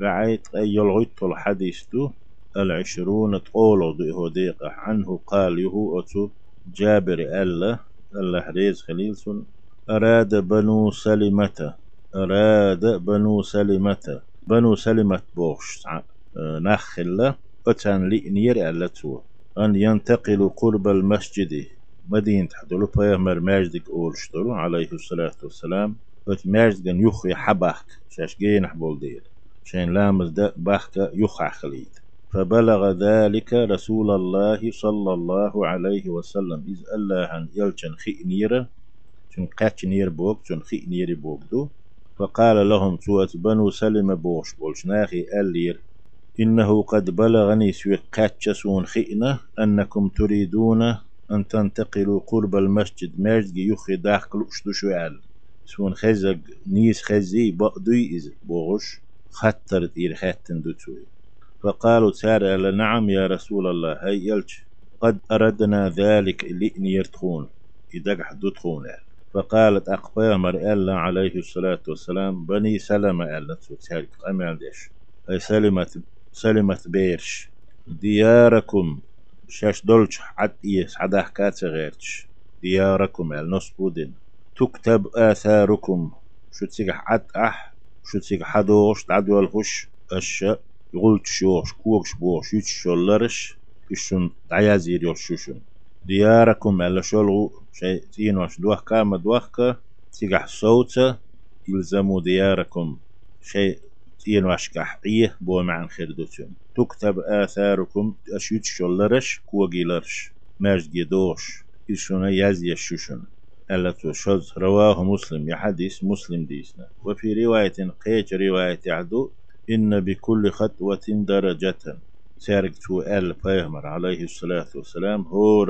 بعيت أي يلغيت الحديث دو العشرون تقولوا دي ديقة عنه قال يهو أتو جابر ألا الله ريز خليلسون أراد بنو سلمة أراد بنو سلمة بنو سلمة بوش نخلة أتان لئنير ألا تو أن ينتقل قرب المسجد مدينة حدولو بيغمر ماجدك أولشترو عليه الصلاة والسلام وت ماجدك يخي حباك شاش جين حبول دير. شين لامز دا باخك يخع خليد فبلغ ذلك رسول الله صلى الله عليه وسلم. إذ الله عن يلچن خئنيرة چن قاتش نير بوك چن خئنير بوك دو. فقال لهم سوات بنو سلم بوش بولش ناخي ألير إنه قد بلغني سوى قاتشسون خئنة أنكم تريدون أن تنتقلوا قرب المسجد ماجد يخي داخل أشتو شوال. سون خزق نيس خزي بقدوي إز بوغش. خطرت إير خاتن دوتوي فقالوا سار نعم يا رسول الله هاي يلش قد أردنا ذلك لئن يرتخون. إذا حدود خون فقالت أقبامر ألا عليه الصلاة والسلام بني سلمة ألا تسالك أمال ديش أي سلمت سلمت بيرش. دياركم. شاش دولش حد إيس حدا غيرش. دياركم النصبودين تكتب آثاركم. شو تسيق حد أح شو تسيق حدوش تعدو الخش أشياء يقول تشوش كوكش بوش يتشولرش إشون عيازير يوشوشون دياركم على شلغو شيء تينوش دوخ كام دوخ تيجح صوت يلزموا دياركم شيء تينوش كحقيه بو معن خيردوتون تكتب آثاركم أشيت شولرش كوغيلرش ماج جدوش إشون يازي الشوشون ألا شوز رواه مسلم يحدث مسلم ديسنا. وفي رواية قيج رواية عدو إن بكل خطوة درجة. سارك تو أل بيغمر عليه الصلاة والسلام هو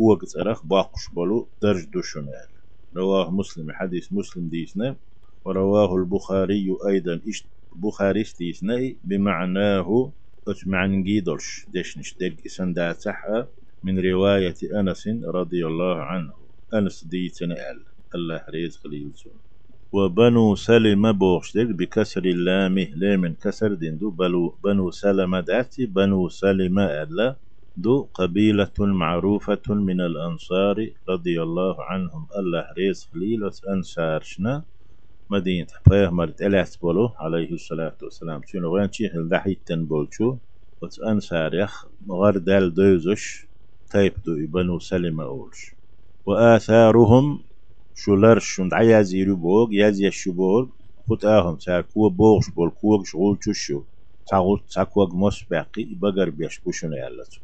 هو قصرخ باقش بلو درج دوشنال رواه مسلم حديث مسلم ديسنا. ورواه البخاري أيضا إشت بخاري ديسنا بمعناه أتمعن جيدرش دشنش درج سنداتح من رواية أنس رضي الله عنه. أنس ديتنا أل الله ريز خليل سنة وبنو سلم بوشتك بكسر اللام لام كسر دين دو. بلو بنو سلم داتي بنو سلم ألا دو. قبيلة معروفة من الأنصار رضي الله عنهم. الله ريز خليل أنصارشنا مدينة مرت ألاس بولو. عليه الصلاة والسلام. شنو وين شيخ الدحيتن بولشو. أنصار يخ. غردال دوزش. تايب دو بنو سلم أولش. وآثارهم شولرش شند عياز يرو بوغ ياز يشو بوغ خد آهم سا كوا بوغش بول كوا شغول تشو تاغول تاكوا مصباقي بغر بيش بوشنا يالتو